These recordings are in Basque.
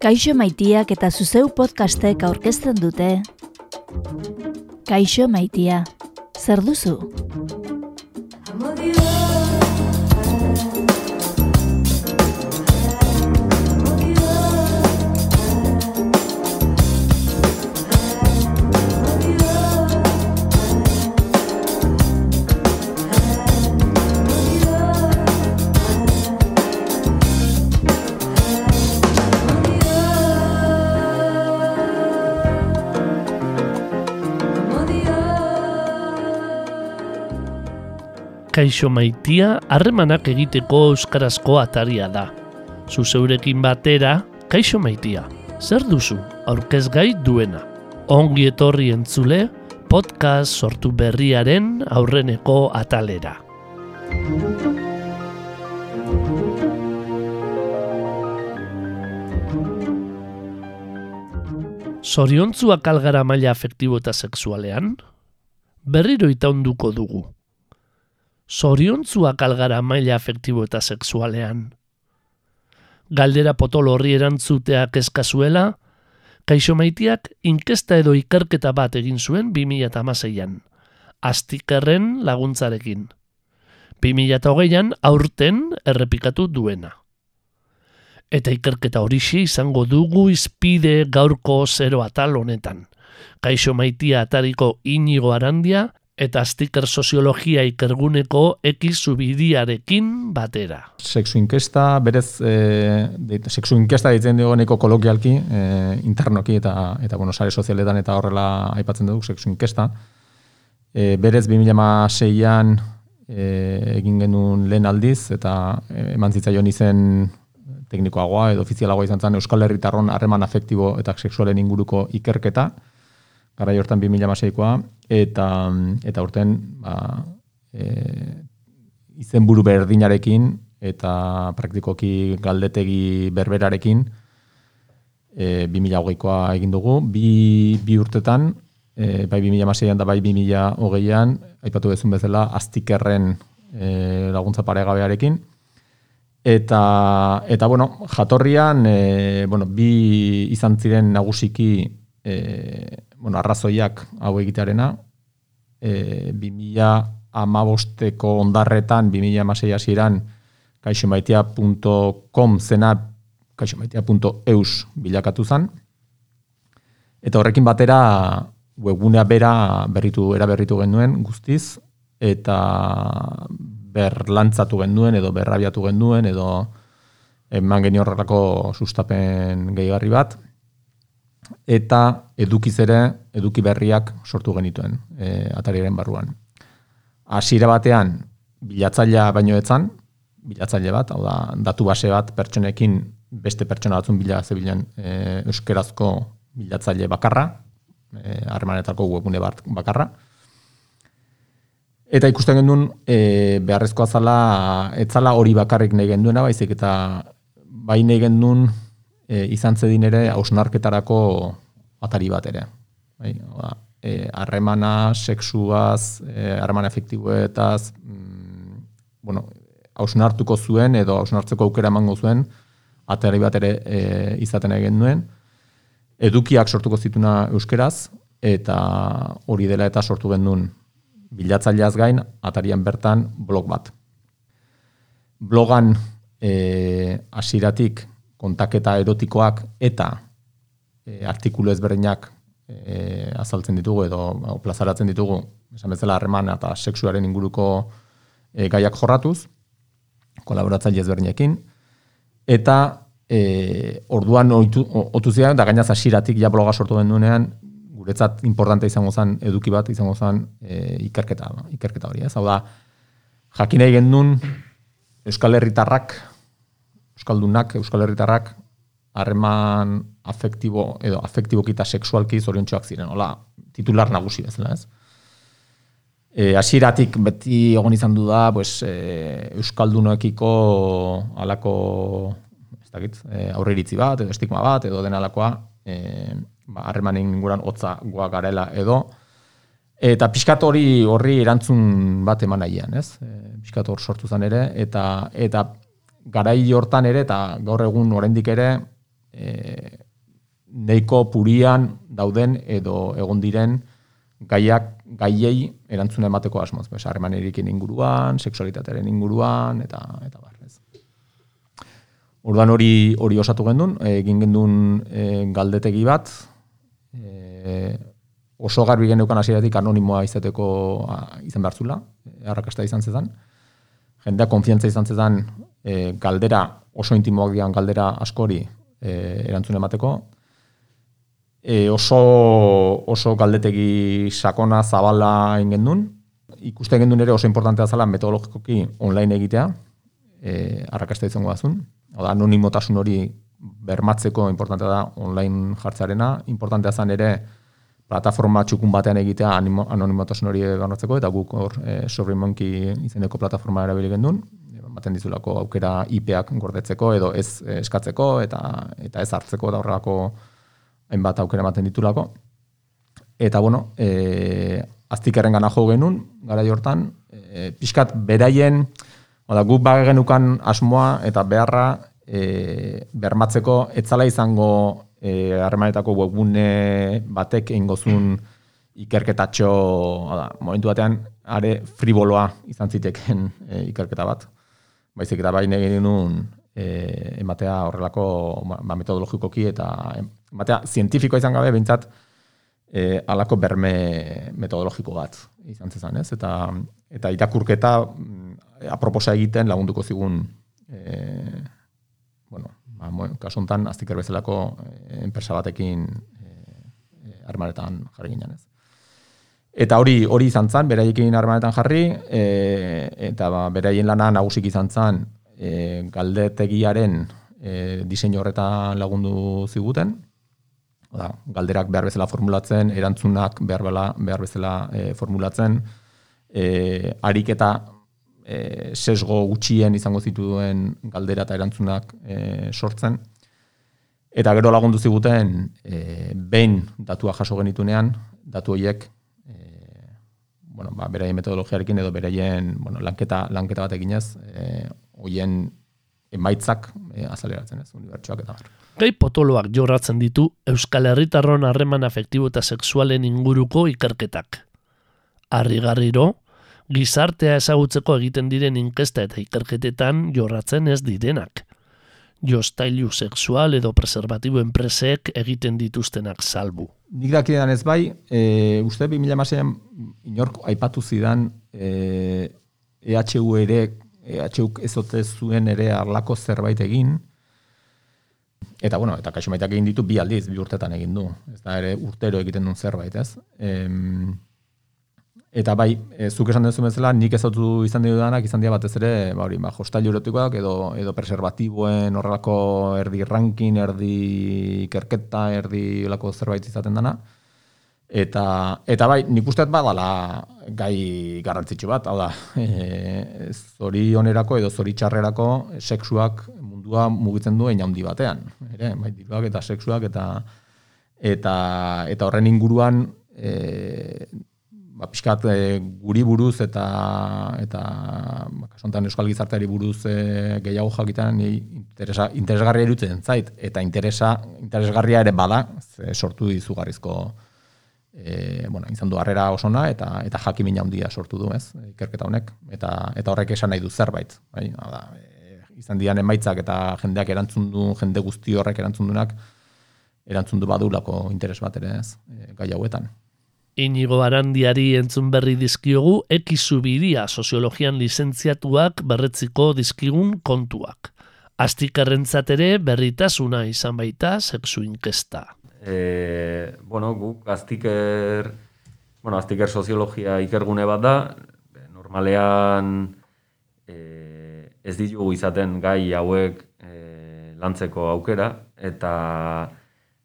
Kaixo maitiak eta zuzeu podcastek aurkezten dute. Kaixo maitia, zer duzu? Kaixo maitia harremanak egiteko euskarazko ataria da. Zuzeurekin batera, kaixo maitia. Zer duzu, aurkez gai duena. Ongi etorri entzule, podcast sortu berriaren aurreneko atalera. Zoriontzuak algara maila afektibo eta sexualean? Berriro itaunduko dugu zoriontzuak algara maila afektibo eta sexualean. Galdera potolo horri erantzuteak eskazuela, kaixo maitiak inkesta edo ikerketa bat egin zuen 2006an, astikerren laguntzarekin. 2008an aurten errepikatu duena. Eta ikerketa horixe izango dugu izpide gaurko zero atal honetan. Kaixo maitia atariko inigo arandia eta sticker soziologia ikerguneko ekizubidiarekin batera. Sexu inkesta, berez, e, de, sexu inkesta ditzen dugu neko kolokialki, e, internoki eta, eta bueno, sare sozialetan eta horrela aipatzen dugu, sexu inkesta. E, berez, 2006an e, egin genuen lehen aldiz, eta eman zitzaion izen teknikoagoa edo ofizialagoa izan zen Euskal Herritarron harreman afektibo eta sexualen inguruko ikerketa, gara hortan 2006koa, eta, eta urten ba, e, izen buru berdinarekin eta praktikoki galdetegi berberarekin e, 2008koa egin dugu. Bi, bi urtetan, e, bai 2006an da bai 2008an, aipatu dezun bezala, aztikerren e, laguntza paregabearekin. Eta, eta bueno, jatorrian, e, bueno, bi izan ziren nagusiki e, bueno, arrazoiak hau egitearena, e, 2000 amabosteko ondarretan, 2000 amasei hasieran, kaixomaitia.com zena kaixomaitia.eus bilakatu zen. Eta horrekin batera, webgunea bera berritu, era berritu genuen guztiz, eta berlantzatu genuen, edo berrabiatu genuen, edo eman geni horrelako sustapen gehigarri bat eta edukiz ere eduki berriak sortu genituen e, atariaren barruan. Hasiera batean bilatzailea baino etzan, bilatzaile bat, hau da, datu base bat pertsonekin beste pertsona batzun bila zebilen e, euskerazko bilatzaile bakarra, e, webune bat bakarra. Eta ikusten gendun, e, beharrezkoa zala, etzala hori bakarrik nahi genduena, baizik eta bai nahi gendun e, izan zedin ere hausnarketarako atari bat ere. Bai, e, harremana, sexuaz, e, harremana efektiboetaz, mm, bueno, hausnartuko zuen edo hausnartzeko aukera emango zuen atari bat ere e, izaten egin duen. Edukiak sortuko zituna euskeraz, eta hori dela eta sortu gendun bilatzaileaz gain, atarian bertan blog bat. Blogan e, asiratik kontaketa erotikoak eta e, artikulu ezberdinak e, azaltzen ditugu edo o, plazaratzen ditugu, esan bezala harreman eta sexuaren inguruko e, gaiak jorratuz, kolaboratzaile ezberdinekin, eta e, orduan otu zian, da gainaz asiratik ja bloga sortu den duenean, guretzat importante izango zen eduki bat izango zen e, ikerketa, ikerketa hori, ez? Hau da, jakin egin duen Euskal Herritarrak euskaldunak, euskal herritarrak harreman afektibo edo afektiboki eta sexualki zoriontsuak ziren, hola, titular nagusi bezala, ez? E, asiratik beti egon izan du da, pues, e, euskaldunoekiko alako ez dakit, e, aurreiritzi bat, edo estigma bat, edo den alakoa, e, ba, harremanen inguran hotza goa garela edo, eta pixkat hori horri erantzun bat eman nahian, ez? E, pixkat hor sortu zen ere, eta, eta garai hortan ere, eta gaur egun oraindik ere, e, neiko purian dauden edo egon diren gaiak gaiei erantzuna emateko asmoz, bez, harreman erikin inguruan, seksualitatearen inguruan, eta eta bar, ez. Orduan hori hori osatu gendun, egin gendun e, galdetegi bat, e, oso garbi geneukan hasieratik anonimoa izateko a, izan behartzula, arrakasta izan zezan. Jendea konfiantza izan zezan e, galdera, oso intimoak dian galdera askori e, erantzun emateko. E, oso, oso galdetegi sakona zabala ingendun. Ikuste gendun ere oso importantea zala metodologikoki online egitea, e, arrakasta izango dazun. Oda, anonimotasun hori bermatzeko importantea da online jartzarena. Importantea zan ere, plataforma txukun batean egitea anonimotasun hori ganotzeko, eta guk hor e, Sorry Monkey izeneko plataforma erabili gendun, baten dizulako aukera IP-ak gordetzeko edo ez eh, eskatzeko eta eta ez hartzeko da horrelako hainbat aukera ematen ditulako. Eta bueno, e, aztikerren gana jo genuen, gara jortan, e, pixkat beraien, oda, guk bage asmoa eta beharra e, bermatzeko etzala izango e, harremanetako webgune batek ingozun ikerketatxo, da, momentu batean, are friboloa izan ziteken e, ikerketa bat. Baizik eta baina egin nun e, ematea horrelako ba, ba, metodologikoki eta ematea zientifikoa izan gabe, bintzat, e, alako berme metodologiko bat izan zezan, ez? Eta, eta irakurketa mm, aproposa egiten lagunduko zigun e, bueno, ba, kasu honetan, aztiker bezalako eh, enpresa batekin eh, armaretan jarri ginen ez. Eta hori hori izan zen, beraiekin armaretan jarri, e, eta ba, beraien lana nagusik izan zen e, galdetegiaren e, diseinu horretan lagundu ziguten, Oda, galderak behar bezala formulatzen, erantzunak behar, bela, behar bezala e, formulatzen, e, ariketa e, sesgo gutxien izango zituen galdera eta erantzunak e, sortzen. Eta gero lagundu ziguten, e, behin datua jaso genitunean, datu horiek, bueno, ba, beraien metodologiarekin edo beraien bueno, lanketa, lanketa bat eginez, e, hoien emaitzak e, azaleratzen ez, unibertsuak eta bar. Gai potoloak jorratzen ditu Euskal Herritarron harreman afektibo eta sexualen inguruko ikerketak. Arrigarriro, gizartea ezagutzeko egiten diren inkesta eta ikerketetan jorratzen ez direnak. Jostailu sexual edo preservatibo enpresek egiten dituztenak salbu. Nik dakidan ez bai, e, uste 2006an inork aipatu zidan e, EHU ere, EHU ezote zuen ere arlako zerbait egin, Eta bueno, eta kaixo egin ditu bi aldiz, bi urtetan egin du. Ez da ere urtero egiten duen zerbait, ez? Em, Eta bai, e, zuk esan duzu bezala, nik ezautu izan dira danak, izan dira batez ere, ba hori, ba, hostal erotikoak edo, edo preservatiboen horrelako erdi ranking, erdi ikerketa, erdi lako zerbait izaten dana. Eta, eta bai, nik usteet badala gai garrantzitsu bat, hau da, e, zori onerako edo zori txarrerako sexuak mundua mugitzen du handi batean. Ere, bai, diruak eta sexuak eta eta eta horren inguruan e, ba, pixkat e, guri buruz eta eta ba, kasontan euskal gizarteari buruz e, gehiago jakitan interesa, interesgarria irutzen zait. Eta interesa, interesgarria ere bada ze sortu dizugarrizko e, bueno, izan du harrera osona eta eta jakimina handia sortu du ez? Ikerketa honek. Eta eta horrek esan nahi du zerbait bai? Da, e, izan dian emaitzak eta jendeak erantzun du jende guzti horrek erantzun dunak erantzun du badulako interes bat ere ez? E, gai hauetan Inigo Arandiari entzun berri dizkiogu ekizu bidia soziologian lizentziatuak berretziko dizkigun kontuak. Aztik ere berritasuna izan baita sexu inkesta. E, bueno, guk aztiker, bueno, aztiker soziologia ikergune bat da, normalean e, ez ditugu izaten gai hauek e, lantzeko aukera, eta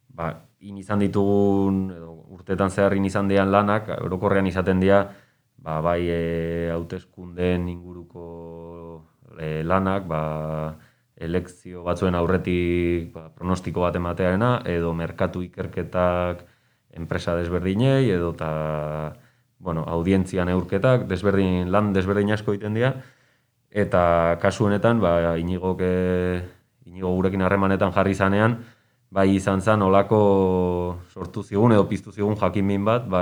ba, in izan ditugun, edo urtetan zeharrin izan dian lanak, orokorrean izaten dira, ba, bai e, hauteskundeen inguruko e, lanak, ba, elekzio batzuen aurretik ba, pronostiko bat ematearena, edo merkatu ikerketak enpresa desberdinei, edo ta, bueno, audientzia neurketak, desberdin, lan desberdin asko egiten dira, eta kasu honetan, ba, inigo, inigo gurekin harremanetan jarri zanean, bai izan zen olako sortu zigun edo piztu zigun jakin bat, ba,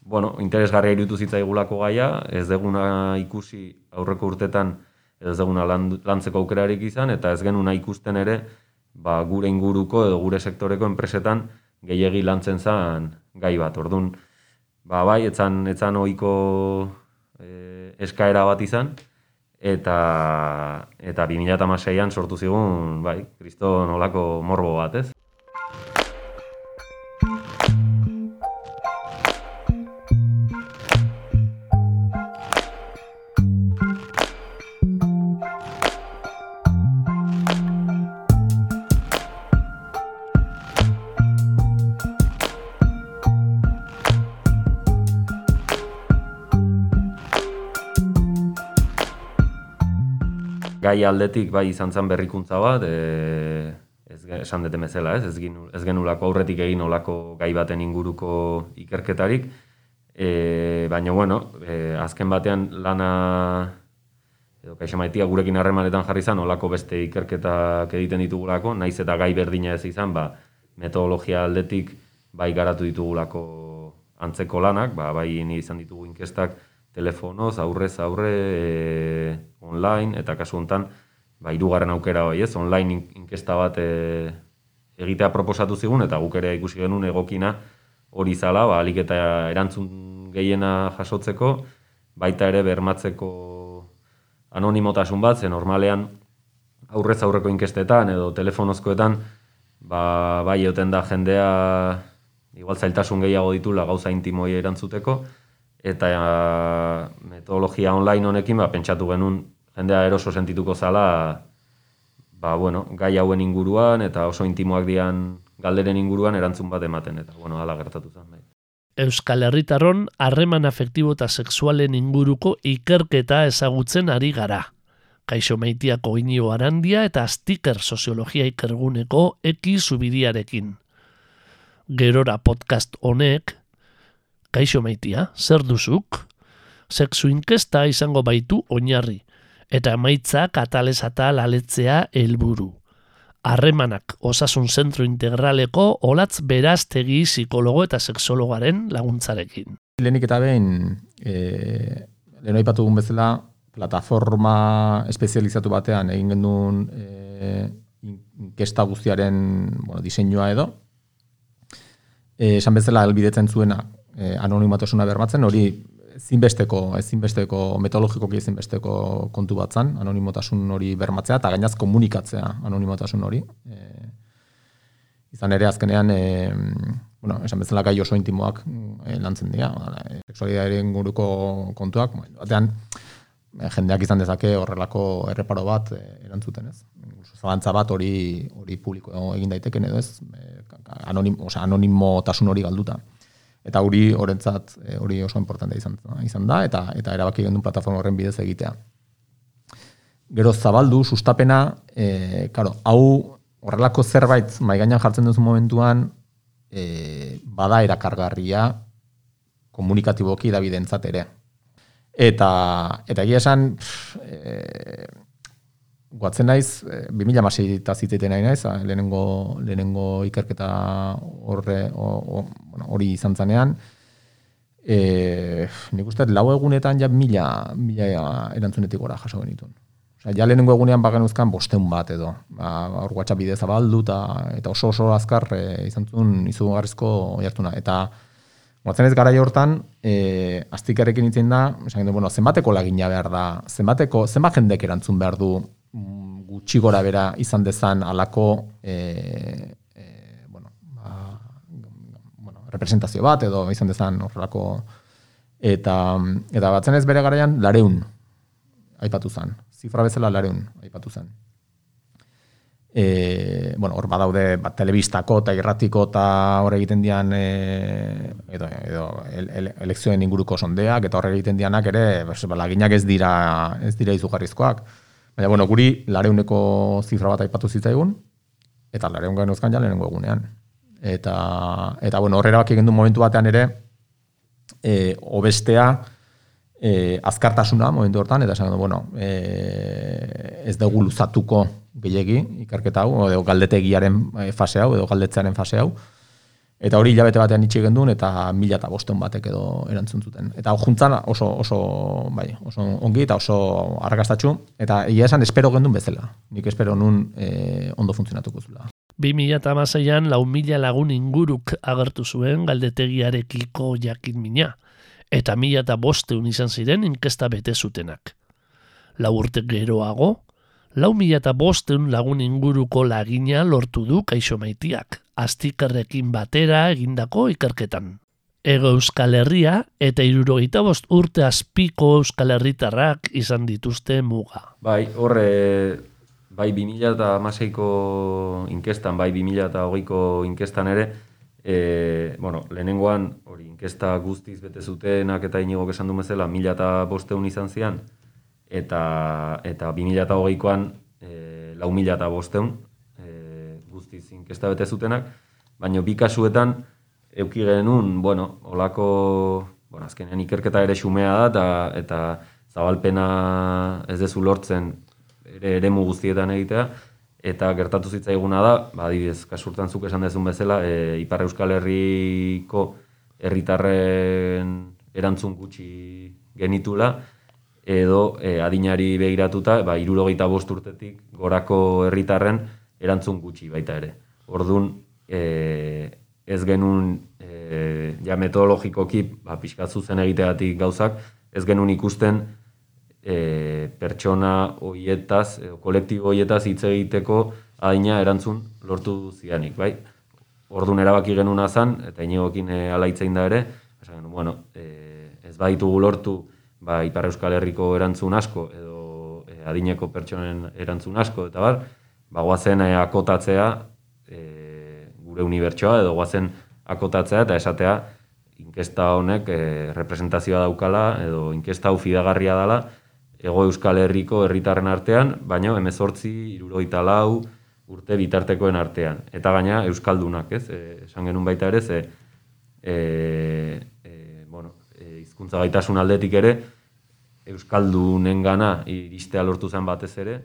bueno, interesgarria irutu zitzaigulako gaia, ez deguna ikusi aurreko urtetan, ez deguna lantzeko aukerarik izan, eta ez genuna ikusten ere, ba, gure inguruko edo gure sektoreko enpresetan gehiegi lantzen zen gai bat. Orduan, ba, bai, etzan, etzan oiko e, eskaera bat izan, eta eta 2016an sortu zigun, bai, kriston olako morbo bat, ez? Aldetik bai izan zen berrikuntza bat, e, ez esan dute mezela, ez, ez, ginu, ez genulako aurretik egin olako gai baten inguruko ikerketarik, e, baina bueno, e, azken batean lana edo kaixo maitia gurekin harremanetan jarri zan, olako beste ikerketak egiten ditugulako, naiz eta gai berdina ez izan, ba, metodologia aldetik bai garatu ditugulako antzeko lanak, ba, bai izan ditugu inkestak, telefonoz, aurrez aurre, e, online, eta kasu honetan, ba, irugarren aukera hori, ez, online inkesta bat e, egitea proposatu zigun, eta guk ere ikusi genuen egokina hori zala, ba, alik eta erantzun gehiena jasotzeko, baita ere bermatzeko anonimotasun bat, ze normalean aurrez aurreko inkestetan edo telefonozkoetan, ba, bai egoten da jendea igual zailtasun gehiago ditula gauza intimoi erantzuteko, eta metodologia online honekin ba, pentsatu genuen jendea eroso sentituko zala ba, bueno, gai hauen inguruan eta oso intimoak dian galderen inguruan erantzun bat ematen eta bueno, ala gertatu zen. Bai. Euskal Herritarron harreman afektibo eta sexualen inguruko ikerketa ezagutzen ari gara. Kaixo meitiako inio arandia eta stiker soziologia ikerguneko eki zubidiarekin. Gerora podcast honek, Kaixo maitia, zer duzuk? Sexu inkesta izango baitu oinarri, eta emaitza katalezata laletzea helburu. Harremanak osasun zentro integraleko olatz beraztegi psikologo eta sexologaren laguntzarekin. Lehenik eta behin, e, lehen aipatu bezala, plataforma espezializatu batean egin genuen e, inkesta guztiaren bueno, diseinua edo. E, esan bezala elbidetzen zuena eh, anonimatasuna bermatzen, hori zinbesteko, ezinbesteko, metodologikoki ezinbesteko kontu bat zan, anonimotasun hori bermatzea, eta gainaz komunikatzea anonimotasun hori. E, izan ere azkenean, e, bueno, esan bezala gai oso intimoak e, lantzen dira, e, seksualidaren guruko kontuak, batean, jendeak izan dezake horrelako erreparo bat e, erantzuten ez. Zalantza bat hori hori publiko egin daiteken edo ez, e, anonim, anonimotasun hori galduta eta hori orentzat eh, hori oso importante izan, izan da eta eta erabaki gendu plataforma horren bidez egitea. Gero zabaldu sustapena, eh claro, hau horrelako zerbait mai gainean jartzen duzu momentuan e, bada erakargarria komunikatiboki da ere. Eta eta egia esan eh guatzen naiz, e, 2000 amasei eta zitzaiten nahi naiz, lehenengo, lehenengo ikerketa horre, bueno, hori izan zanean, e, nik uste, lau egunetan ja mila, mila erantzunetik gora jaso genitun. Osea, ja lehenengo egunean bagen uzkan bosteun bat edo, ba, hor WhatsApp bidez abaldu, eta, eta oso oso azkar e, izan zuen izugarrizko oiartuna. Eta, Guatzen ez gara hortan, e, aztikarrekin itzen da, esan bueno, zenbateko lagina behar da, zenbateko, zenbat jendek erantzun behar du gutxi gora bera izan dezan alako e, e, bueno, ba, bueno, representazio bat edo izan dezan horrelako eta eta batzen ez bere garaian lareun aipatu zen. Zifra bezala lareun aipatu zen. E, bueno, hor badaude bat telebistako eta irratiko eta hor egiten dian e, edo, edo elekzioen inguruko sondeak eta hor egiten dianak ere laginak ez dira ez dira izugarrizkoak. Baina, bueno, guri lareuneko zifra bat aipatu zitzaigun, eta lareun gain ja lehenengo egunean. Eta, eta bueno, horrera bak momentu batean ere, e, obestea, e, azkartasuna momentu hortan, eta esan, bueno, e, ez dugu luzatuko gehiegi ikerketa hau, edo galdetegiaren e, fase hau, edo galdetzearen fase hau, Eta hori hilabete batean itxi gendun eta mila eta bosteun batek edo erantzun zuten. Eta juntzan oso, oso, bai, oso ongi eta oso arrakastatxu. Eta egia esan espero gendun bezala. Nik espero nun e, ondo funtzionatuko zula. 2006an lau mila lagun inguruk agertu zuen galdetegiarekiko jakin mina. Eta mila eta bosteun izan ziren inkesta bete zutenak. Lau urte geroago, lau mila eta bosteun lagun inguruko lagina lortu du kaixo maitiak astikerrekin batera egindako ikerketan. Ego Euskal Herria eta irurogeita bost urte azpiko Euskal Herritarrak izan dituzte muga. Bai, horre, bai 2000 eta amaseiko inkestan, bai 2000 eta hogeiko inkestan ere, e, bueno, lehenengoan, hori, inkesta guztiz bete zutenak eta inigo esan du mezela, mila eta bosteun izan zian, eta, eta 2000 eta hogeikoan, e, lau mila eta bosteun, guztiz inkesta bete zutenak, baina bi kasuetan euki genuen, bueno, olako, bueno, azkenean ikerketa ere xumea da, eta, eta zabalpena ez dezu lortzen ere eremu guztietan egitea, eta gertatu zitzaiguna da, ba, adibidez, kasurtan zuk esan dezun bezala, e, Ipar Euskal Herriko herritarren erantzun gutxi genitula, edo e, adinari begiratuta, ba, irurogeita bost urtetik gorako herritarren erantzun gutxi baita ere. Orduan, e, ez genuen e, ja metodologikoki ba, pixkat zuzen egiteatik gauzak, ez genuen ikusten e, pertsona hoietaz, edo kolektibo hoietaz hitz egiteko adina erantzun lortu zianik, bai? Orduan erabaki genuen azan, eta inigokin e, alaitzein da ere, esan, bueno, e, ez baditugu lortu ba, Ipar Euskal Herriko erantzun asko, edo e, adineko pertsonen erantzun asko, eta bar, ba, guazen e, akotatzea e, gure unibertsoa edo guazen akotatzea eta esatea inkesta honek e, representazioa daukala edo inkesta hau fidagarria dela ego euskal herriko herritarren artean, baina emezortzi, iruroita lau, urte bitartekoen artean. Eta gaina euskaldunak, ez? E, esan genuen baita ere, ze e, e, bueno, e, izkuntza gaitasun aldetik ere, euskaldunen gana iristea lortu zen batez ere,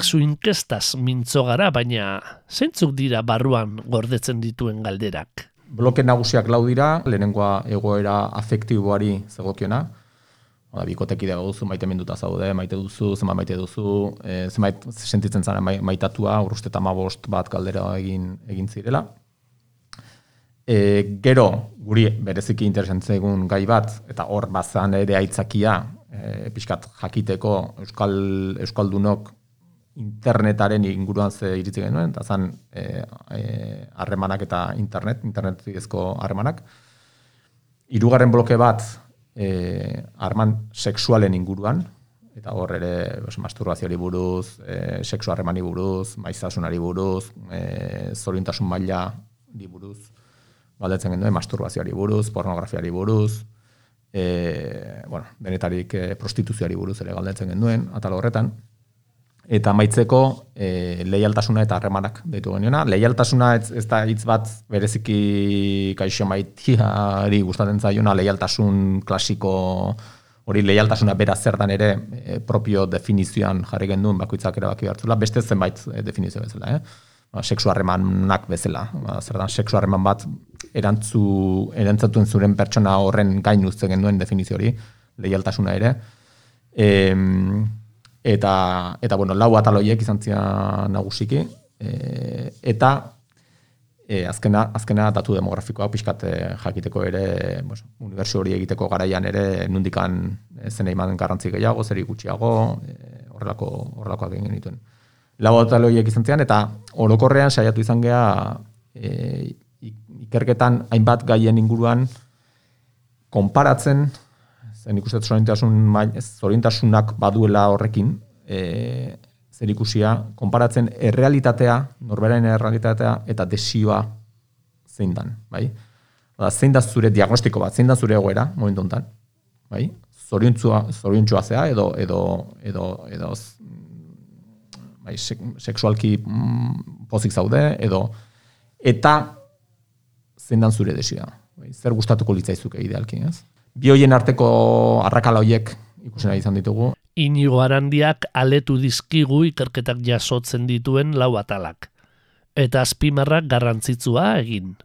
sexu inkestaz mintzo gara, baina zeintzuk dira barruan gordetzen dituen galderak? Bloke nagusiak lau dira, lehenengoa egoera afektiboari zegokiona, Oda, bikoteki dago duzu, maite menduta zaude, maite duzu, zema maite duzu, e, zemait sentitzen zara maitatua, urrusteta bost bat galdera egin, egin zirela. E, gero, guri bereziki interesantzen gai bat, eta hor bazan ere aitzakia, e, pixkat jakiteko Euskal, Euskaldunok internetaren inguruan ze iritzi genuen, eta zan e, e, harremanak eta internet, internet zidezko harremanak. Hirugarren bloke bat, e, harman sexualen inguruan, eta hor ere masturbazioari buruz, e, sexu harremani buruz, maizasunari buruz, e, zorintasun maila di buruz, baldetzen genuen, masturbazioari buruz, pornografiari buruz, e, bueno, denetarik e, prostituzioari buruz ere galdetzen genuen, atal horretan, eta maitzeko e, leialtasuna eta harremanak deitu geniona. Leialtasuna ez, ez da hitz bat bereziki kaixo maitiari gustatzen zaiona leialtasun klasiko hori leialtasuna bera zer dan ere e, propio definizioan jarri genduen bakoitzak erabaki hartzula, beste zenbait e, definizio bezala, eh? Ba, seksu harremanak bezala. Ba, zer dan, seksu harreman bat erantzu, erantzatuen zuren pertsona horren gain uzten genduen definizio hori, leialtasuna ere. Em, eta eta bueno, lau ataloiek izan zian nagusiki e, eta e, azkena azkena datu demografikoa pixkat e, jakiteko ere, bueno, unibertsio hori egiteko garaian ere nundikan e, zenei maden garrantzi gehiago, zer gutxiago, e, horrelako horrelakoak egin genituen. Lau ataloiek izan zian eta orokorrean saiatu izan gea e, ikerketan hainbat gaien inguruan konparatzen zen ikusten zorintasunak baduela horrekin, e, zer ikusia, konparatzen errealitatea, norberaren errealitatea eta desioa zein dan, bai? Oda, zein da zure diagnostiko bat, zein da zure egoera, momentu honetan, bai? Zoriontzua, zoriontzua zea, edo, edo, edo, edo, bai, seksualki mm, pozik zaude, edo, eta zein dan zure desioa, bai? Zer gustatuko litzaizuke idealki, ez? Bi hoien arteko arrakala hoiek ikusena izan ditugu. Inigo arandiak aletu dizkigu ikerketak jasotzen dituen lau atalak. Eta azpimarrak garrantzitsua egin.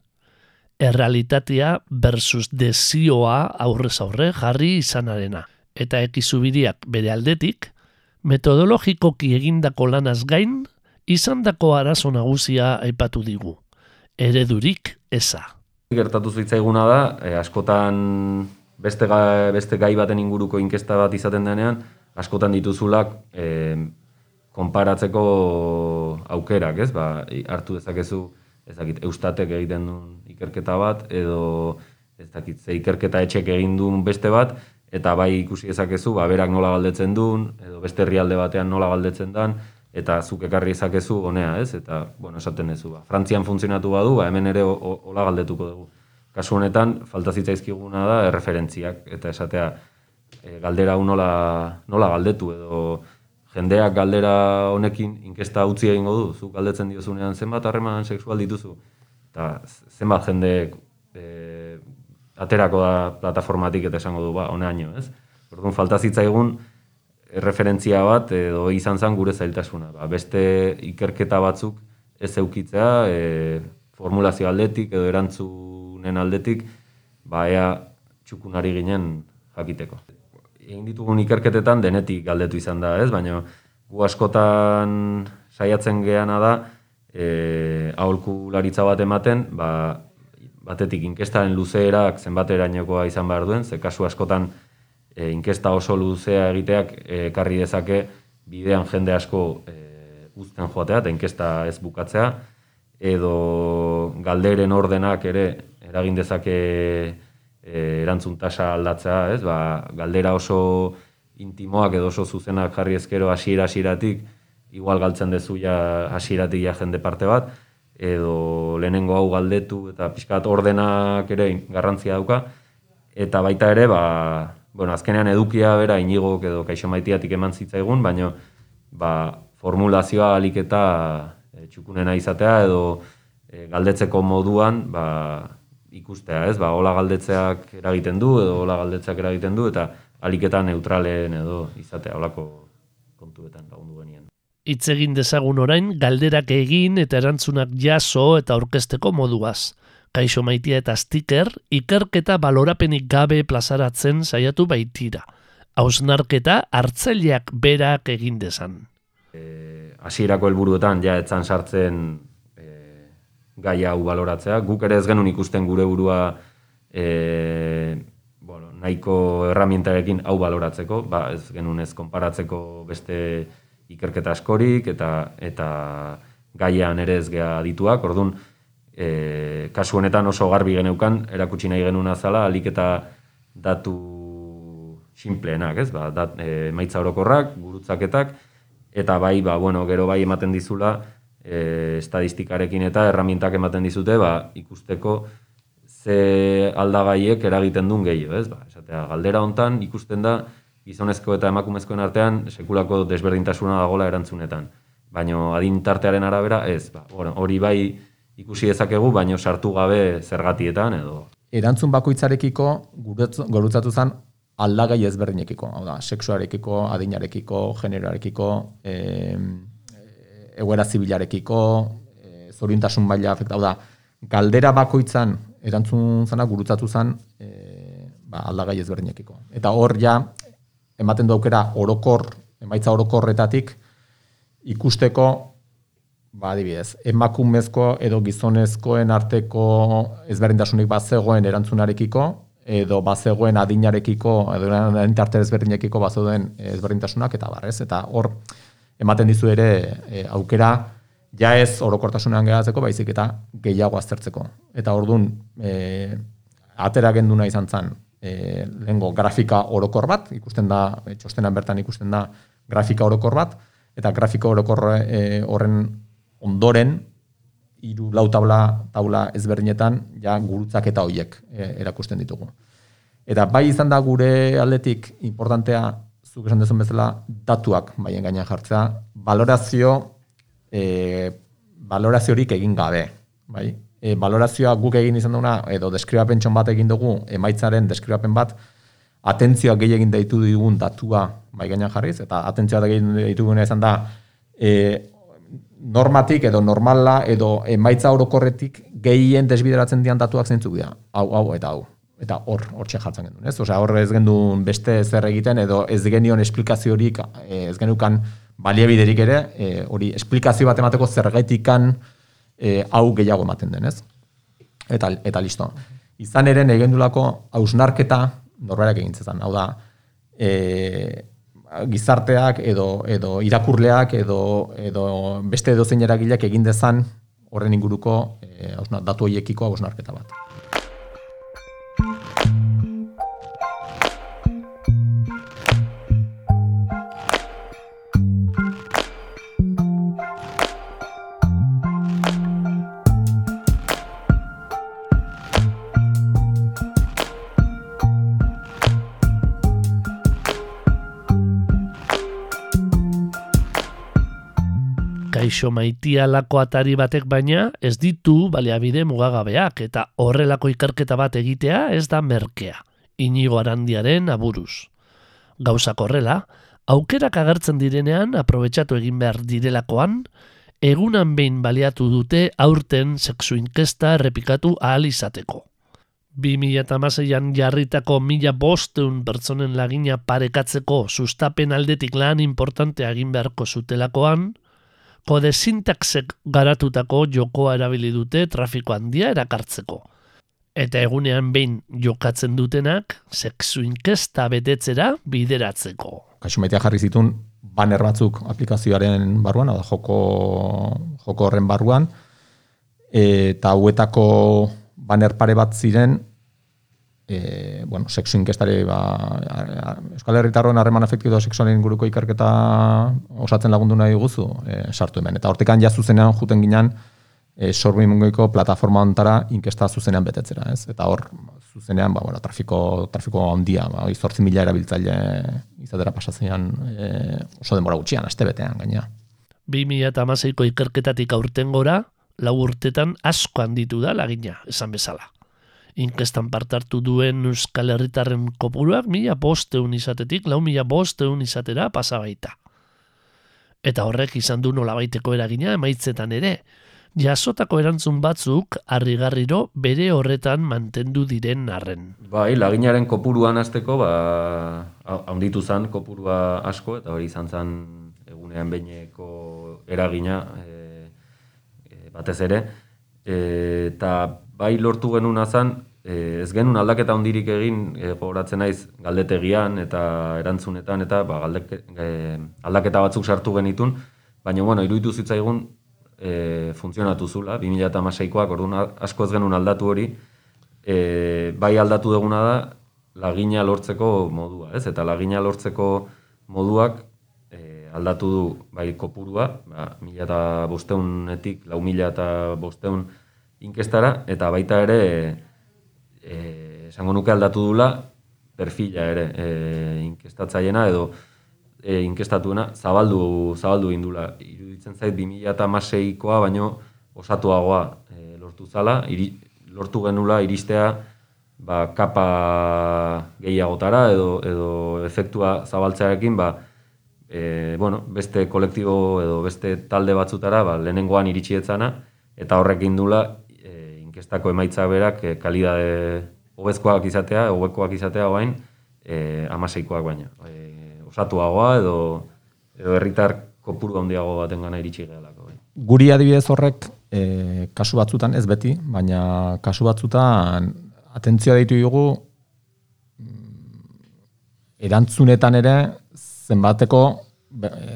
Errealitatea versus desioa aurrez aurre jarri izanarena. Eta ekizubidiak bere aldetik, metodologikoki egindako lanaz gain, izandako arazo nagusia aipatu digu. Eredurik eza. Gertatu zitzaiguna da, eh, askotan beste, ga, beste gai baten inguruko inkesta bat izaten denean, askotan dituzulak e, konparatzeko aukerak, ez? Ba, hartu dezakezu, ezakit, eustatek egiten duen ikerketa bat, edo ez dakit, ze ikerketa etxek egin duen beste bat, eta bai ikusi dezakezu, ba, berak nola galdetzen duen, edo beste herrialde batean nola galdetzen dan, eta zuk ekarri ezakezu honea, ez? Eta, bueno, esaten dezu, ba, Frantzian funtzionatu badu, ba, hemen ere hola galdetuko dugu kasu honetan falta zitzaizkiguna da erreferentziak eta esatea e, galdera hau nola, nola galdetu edo jendeak galdera honekin inkesta utzi egingo du zuk galdetzen diozunean zenbat harreman sexual dituzu eta zenbat jende e, aterako da plataformatik eta esango du ba honeaino ez? Orduan falta zitzaigun erreferentzia bat edo izan zen gure zailtasuna. Ba, beste ikerketa batzuk ez eukitzea e, formulazio aldetik edo erantzu honen aldetik, ba ea txukunari ginen jakiteko. Egin ditugun ikerketetan denetik galdetu izan da, ez? Baina gu askotan saiatzen geana da e, aholkularitza bat ematen, ba, batetik inkestaren luzeerak zenbaterainokoa izan behar duen, ze kasu askotan e, inkesta oso luzea egiteak e, ekarri dezake bidean jende asko e, uzten joatea, eta inkesta ez bukatzea, edo galderen ordenak ere eragin dezake e, erantzun tasa aldatzea, ez? Ba, galdera oso intimoak edo oso zuzenak jarri ezkero hasiera hasieratik igual galtzen dezu ja hasieratik ja jende parte bat edo lehenengo hau galdetu eta pixkat ordenak ere garrantzia dauka eta baita ere ba, bueno, azkenean edukia bera inigo edo kaixo maitiatik eman zitzaigun, baino ba, formulazioa alik eta e, txukunena izatea edo e, galdetzeko moduan ba, ikustea, ez? Ba, hola galdetzeak eragiten du edo hola galdetzeak eragiten du eta aliketa neutralen edo izatea holako kontuetan lagundu genien. Hitz egin dezagun orain galderak egin eta erantzunak jaso eta aurkezteko moduaz. Kaixo maitia eta stiker, ikerketa balorapenik gabe plazaratzen saiatu baitira. Hausnarketa hartzaileak berak egin dezan. E, hasierako helburuetan ja etzan sartzen gai hau baloratzea. Guk ere ez genuen ikusten gure burua e, bueno, nahiko erramientarekin hau baloratzeko, ba, ez genuen ez konparatzeko beste ikerketa askorik eta eta gaian ere ez gea dituak, orduan e, kasu honetan oso garbi geneukan erakutsi nahi genuen azala, alik eta datu sinpleenak, ez? Ba, dat, e, maitza orokorrak, gurutzaketak, eta bai, ba, bueno, gero bai ematen dizula, e, estadistikarekin eta erramintak ematen dizute, ba, ikusteko ze aldagaiek eragiten duen gehiago, ez? Ba, esatea, galdera hontan ikusten da gizonezko eta emakumezkoen artean sekulako desberdintasuna dagola erantzunetan. Baina adin tartearen arabera ez, ba, hori bai ikusi dezakegu, baino sartu gabe zergatietan edo. Erantzun bakoitzarekiko gurutzatu zen aldagai ezberdinekiko, hau da, sexuarekiko, adinarekiko, generoarekiko, eh, egoera zibilarekiko, e, zoriontasun baila afekta, da, galdera bakoitzan erantzun zana gurutzatu zan e, ba, aldagai ezberdinekiko. Eta hor ja, ematen du aukera orokor, emaitza orokorretatik ikusteko ba adibidez, emakumezko edo gizonezkoen arteko ezberdintasunik bazegoen erantzunarekiko edo bazegoen adinarekiko edo adintarte ezberdinekiko bazegoen ezberdintasunak eta barrez eta hor ematen dizu ere e, aukera ja ez orokortasunean geratzeko, baizik eta gehiago aztertzeko. Eta ordun e, atera genduna izan zen e, lehengo grafika orokor bat, ikusten da, e, txostenan bertan ikusten da grafika orokor bat, eta grafiko orokorre e, horren ondoren, hiru lau taula, taula ezberdinetan, ja gurutzak eta hoiek e, erakusten ditugu. Eta bai izan da gure aldetik importantea, zuk esan dezun bezala, datuak baien gainean jartzea, valorazio, e, valoraziorik egin gabe. Bai? E, valorazioa guk egin izan duguna, edo deskribapen bat egin dugu, emaitzaren deskribapen bat, atentzioa gehi egin daitu digun datua bai gainean jarriz, eta atentzioa da gehi ditugun izan da, e, normatik edo normala edo emaitza orokorretik gehien desbideratzen dian datuak zeintzuk dira. Hau, hau eta hau. Eta hor, hor jartzen genuen, ez? Osea, hor ez gendun beste zer egiten edo ez genion esplikaziorik, eh, ez genukan baliabiderik ere, e, hori esplikazio bat emateko zergaitikan e, hau gehiago ematen den, ez? Eta, eta listo. Izan ere, negendulako hausnarketa norberak egin zezan. Hau da, e, gizarteak edo edo irakurleak edo edo beste edozein eragileak egin dezan horren inguruko eh, datu hoiekiko hausnarketa bat. Gaixo maitia lako atari batek baina ez ditu baliabide mugagabeak eta horrelako ikerketa bat egitea ez da merkea. Inigo arandiaren aburuz. Gauzak horrela, aukerak agertzen direnean aprobetsatu egin behar direlakoan, egunan behin baliatu dute aurten sexu inkesta errepikatu ahal izateko. 2006an jarritako mila bosteun pertsonen lagina parekatzeko sustapen aldetik lan importante egin beharko zutelakoan, kode sintaxek garatutako jokoa erabili dute trafiko handia erakartzeko. Eta egunean behin jokatzen dutenak, sexu inkesta betetzera bideratzeko. Kaixo maitea jarri zitun, banner batzuk aplikazioaren barruan, da joko, joko horren barruan, eta hauetako banner pare bat ziren, e, bueno, sexu inkestari ba, Euskal Herritarroen harreman afektibo sexualen inguruko ikerketa osatzen lagundu nahi guzu e, sartu hemen. Eta hortekan ja zuzenean juten ginen e, sorbi mungoiko plataforma ontara inkesta zuzenean betetzera. Ez? Eta hor zuzenean ba, bueno, trafiko, trafiko handia, ba, izortzi mila erabiltzaile izatera pasatzean e, oso denbora gutxian, aste betean gaina. 2008ko ikerketatik aurten gora, lau urtetan asko handitu da lagina, esan bezala inkestan partartu duen Euskal Herritarren kopuruak mila bosteun izatetik, lau mila bosteun izatera pasabaita. Eta horrek izan du nolabaiteko eragina emaitzetan ere, jasotako erantzun batzuk harrigarriro bere horretan mantendu diren arren. Bai, laginaren kopuruan azteko, ba, haunditu zan kopurua asko, eta hori izan zan egunean beineko eragina e, e, batez ere, e, eta bai lortu genuen azan, e, ez genuen aldaketa hondirik egin e, gogoratzen naiz galdetegian eta erantzunetan eta ba, galdeke, e, aldaketa batzuk sartu genitun, baina bueno, iruditu zitzaigun e, funtzionatu zula, 2008koak, orduan asko ez genuen aldatu hori, e, bai aldatu duguna da lagina lortzeko modua, ez? Eta lagina lortzeko moduak e, aldatu du bai kopurua, ba, mila eta bosteunetik, lau mila eta bosteun inkestara, eta baita ere, e, esango nuke aldatu dula, perfila ere, e, inkestatzaiena edo e, inkestatuena, zabaldu, zabaldu indula. Iruditzen zait, 2006koa, baino osatuagoa e, lortu zala, iri, lortu genula iristea, ba, kapa gehiagotara edo, edo efektua zabaltzearekin, ba, e, bueno, beste kolektibo edo beste talde batzutara ba, lehenengoan iritsi etzana, eta horrek indula inkestako emaitza berak e, kalidade hobezkoak izatea, hobekoak izatea e, eh, amaseikoak baina. E, osatuagoa edo edo herritar kopuru handiago baten gana iritsi gehalako. Bai. Guri adibidez horrek e, kasu batzutan ez beti, baina kasu batzutan atentzioa deitu dugu mm, erantzunetan ere zenbateko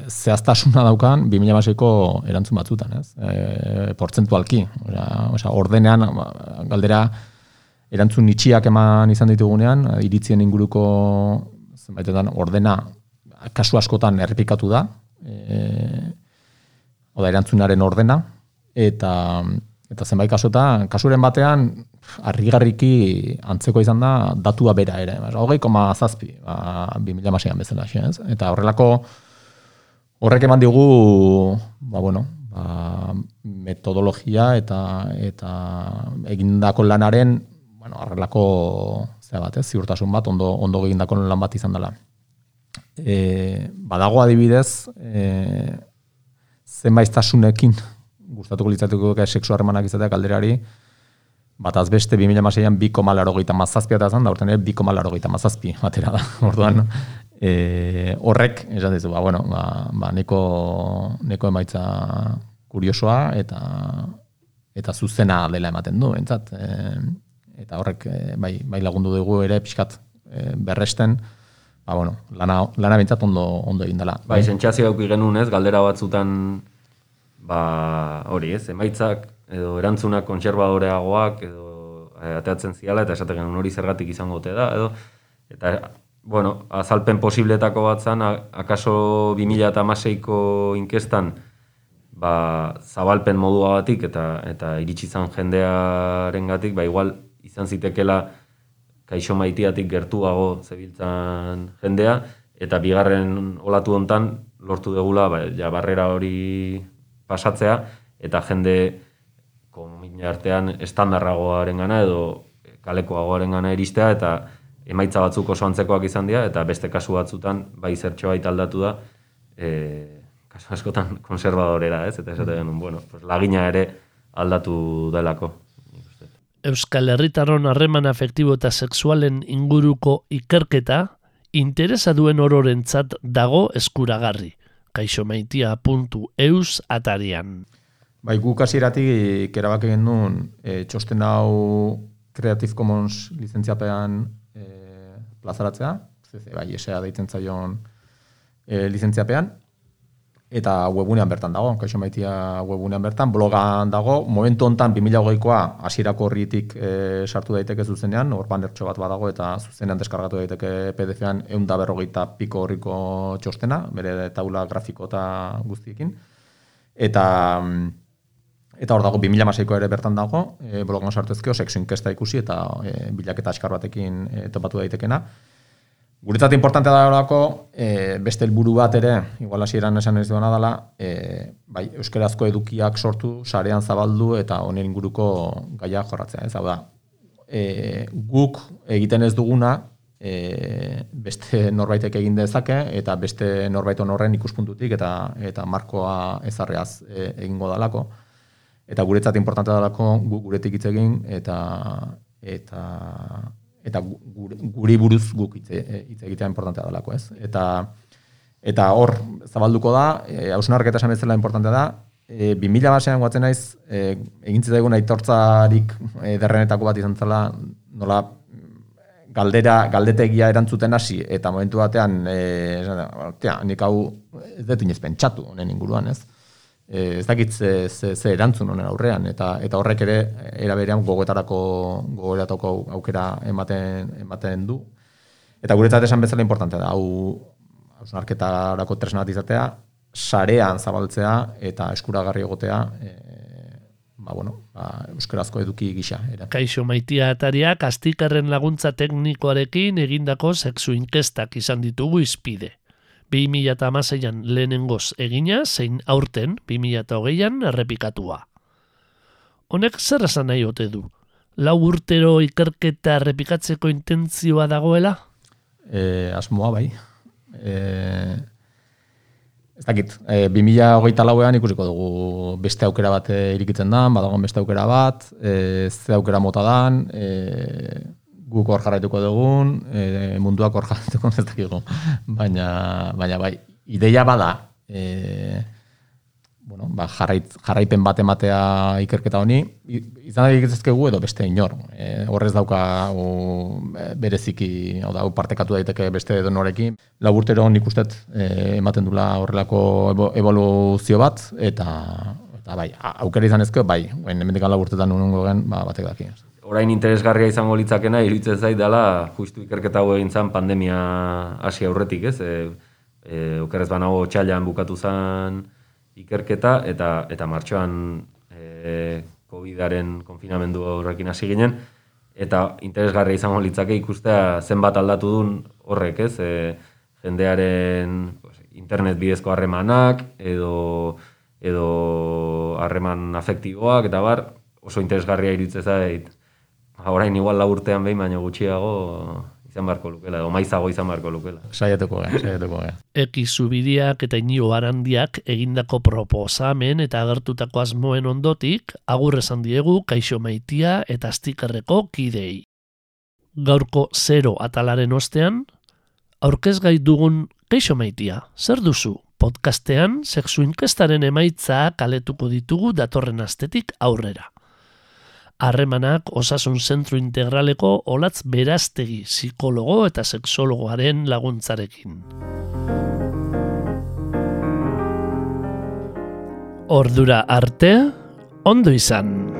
zehaztasuna daukan 2006ko erantzun batzutan, ez? E, portzentualki, osea, ordenean ba, galdera erantzun itxiak eman izan ditugunean, iritzien inguruko zenbaitetan ordena kasu askotan errepikatu da, E, oda, erantzunaren ordena, eta, eta zenbait kasutan, kasuren batean, harrigarriki antzeko izan da datua bera ere. Hogei koma zazpi, ba, 2000 masian bezala. Ez? Eta horrelako horrek eman digu ba, bueno, ba, metodologia eta eta egindako lanaren bueno, horrelako zera bat, ez? ziurtasun bat, ondo, ondo egindako lan bat izan dela. E, badago adibidez, e, zenbaiztasunekin gustatuko litzatuko sexu harremanak izatea kalderari, bat azbeste 2006an bi komalaro gita mazazpia eta zan, da urten ere bi komalaro gita mazazpi batera da. Orduan, e, horrek, esan dizu, ba, bueno, ba, ba, neko, neko emaitza kuriosoa eta eta zuzena dela ematen du, entzat. E, eta horrek e, bai, bai lagundu dugu ere pixkat e, berresten, ba, bueno, lana, lana bintzat ondo, ondo egin dela. Bai, sentsazio gauki genuen ez, galdera batzutan, ba, hori ez, emaitzak edo erantzunak kontserbadoreagoak edo e, ateatzen ziala eta esaten hori zergatik izango ote da edo eta bueno, azalpen posibletako bat zan, akaso 2006ko inkestan ba, zabalpen modua batik eta eta iritsi zan jendearengatik ba igual izan zitekela kaixo maitiatik gertuago zebiltzan jendea eta bigarren olatu hontan lortu degula ba, ja barrera hori pasatzea eta jende komin artean estandarragoaren gana edo kalekoagoaren gana iristea eta emaitza batzuk oso antzekoak izan dira eta beste kasu batzutan bai zertxo baita aldatu da e, kasu askotan konservadorera ez eta esate genuen, bueno, pues, lagina ere aldatu delako. Euskal Herritarron harreman afektibo eta sexualen inguruko ikerketa interesa duen ororentzat dago eskuragarri. kaixomaitia.eus atarian. Bai, guk hasieratik erabaki genuen e, txosten hau Creative Commons lizentziapean plazaratzea, CC bai, esea deitzen zaion e, lizentziapean, eta webunean bertan dago, kaixo maitia webunean bertan, blogan dago, momentu hontan 2008koa hasierako horritik e, sartu daiteke zuzenean, hor banertxo bat badago eta zuzenean deskargatu daiteke PDF-an egun da berrogeita piko horriko txostena, bere taula grafiko eta guztiekin. Eta, mm, Eta hor dago, 2006ko ere bertan dago, e, blogan sartezkeo, sexu inkesta ikusi eta e, bilaketa askar batekin e, topatu daitekena. Guretzat importante da horako, e, beste helburu bat ere, igual hasieran esan ez duena dela, e, bai, euskerazko edukiak sortu, sarean zabaldu eta honen inguruko gaia jorratzea. Ez da, e, guk egiten ez duguna, e, beste norbaitek egin dezake eta beste norbait horren ikuspuntutik eta eta markoa ezarreaz e, egingo dalako eta guretzat importantea dalako gu, guretik hitz egin eta eta eta guri buruz guk hitz e, egitea importantea dalako, ez? Eta eta hor zabalduko da, e, esan bezala importantea da, e, 2000 basean guatzen naiz, e, egin zitzaigun aitortzarik e, derrenetako bat izan zela, nola galdera, galdetegia erantzuten hasi, eta momentu batean, e, tia, nik hau ez dut inoz pentsatu honen inguruan, ez? Eh, ez dakit ze, ze, ze erantzun honen aurrean eta eta horrek ere era berean gogoetarako gogoetarako aukera ematen ematen du. Eta guretzat esan bezala importante da hau hausnarketarako tresna bat izatea sarean zabaltzea eta eskuragarri egotea e, ba bueno ba euskarazko eduki gisa era. Kaixo Maitia atariak astikarren laguntza teknikoarekin egindako sexu inkestak izan ditugu izpide 2006an lehenengoz egina, zein aurten 2008an errepikatua. Honek zer esan nahi ote du? Lau urtero ikerketa errepikatzeko intentzioa dagoela? E, asmoa bai. E, ez dakit, e, 2008 lauean ikusiko dugu beste aukera bat irikitzen da, badagoen beste aukera bat, e, ze aukera mota dan, e, guk hor jarraituko dugun, e, munduak hor jarraituko ez dakigu. Baina, baina bai, ideia bada, e, bueno, ba, jarrait, jarraipen bat ematea ikerketa honi, izan da ikutzezkegu edo beste inor. E, horrez dauka o, bereziki, hau da, partekatu daiteke beste edo norekin. Laburtero nik ustet e, ematen dula horrelako evoluzio bat, eta, eta bai, aukera izan ezkeo, bai, hemendik laburtetan unungo gen, ba, batek daki orain interesgarria izango litzakena iruditzen zait dela justu ikerketa hau egin zan pandemia hasi aurretik, ez? E, e, okerrez banago txailan bukatu zen ikerketa, eta eta martxoan e, COVID-aren konfinamendu horrekin hasi ginen, eta interesgarria izango litzake ikustea zenbat aldatu duen horrek, ez? E, jendearen pues, internet bidezko harremanak, edo edo harreman afektiboak, eta bar, oso interesgarria iruditzen zait, orain igual laburtean behin, baina gutxiago izan beharko lukela, edo maizago izan beharko lukela. Saiatuko gara, saiatuko gara. Eki zubidiak eta inio arandiak egindako proposamen eta agertutako asmoen ondotik, agur esan diegu kaixo maitia eta stikerreko kidei. Gaurko zero atalaren ostean, aurkezgai dugun kaixo maitia, zer duzu? Podcastean, sexu inkestaren emaitza kaletuko ditugu datorren astetik aurrera harremanak osasun zentru integraleko olatz beraztegi psikologo eta sexologoaren laguntzarekin. Ordura arte, ondo izan!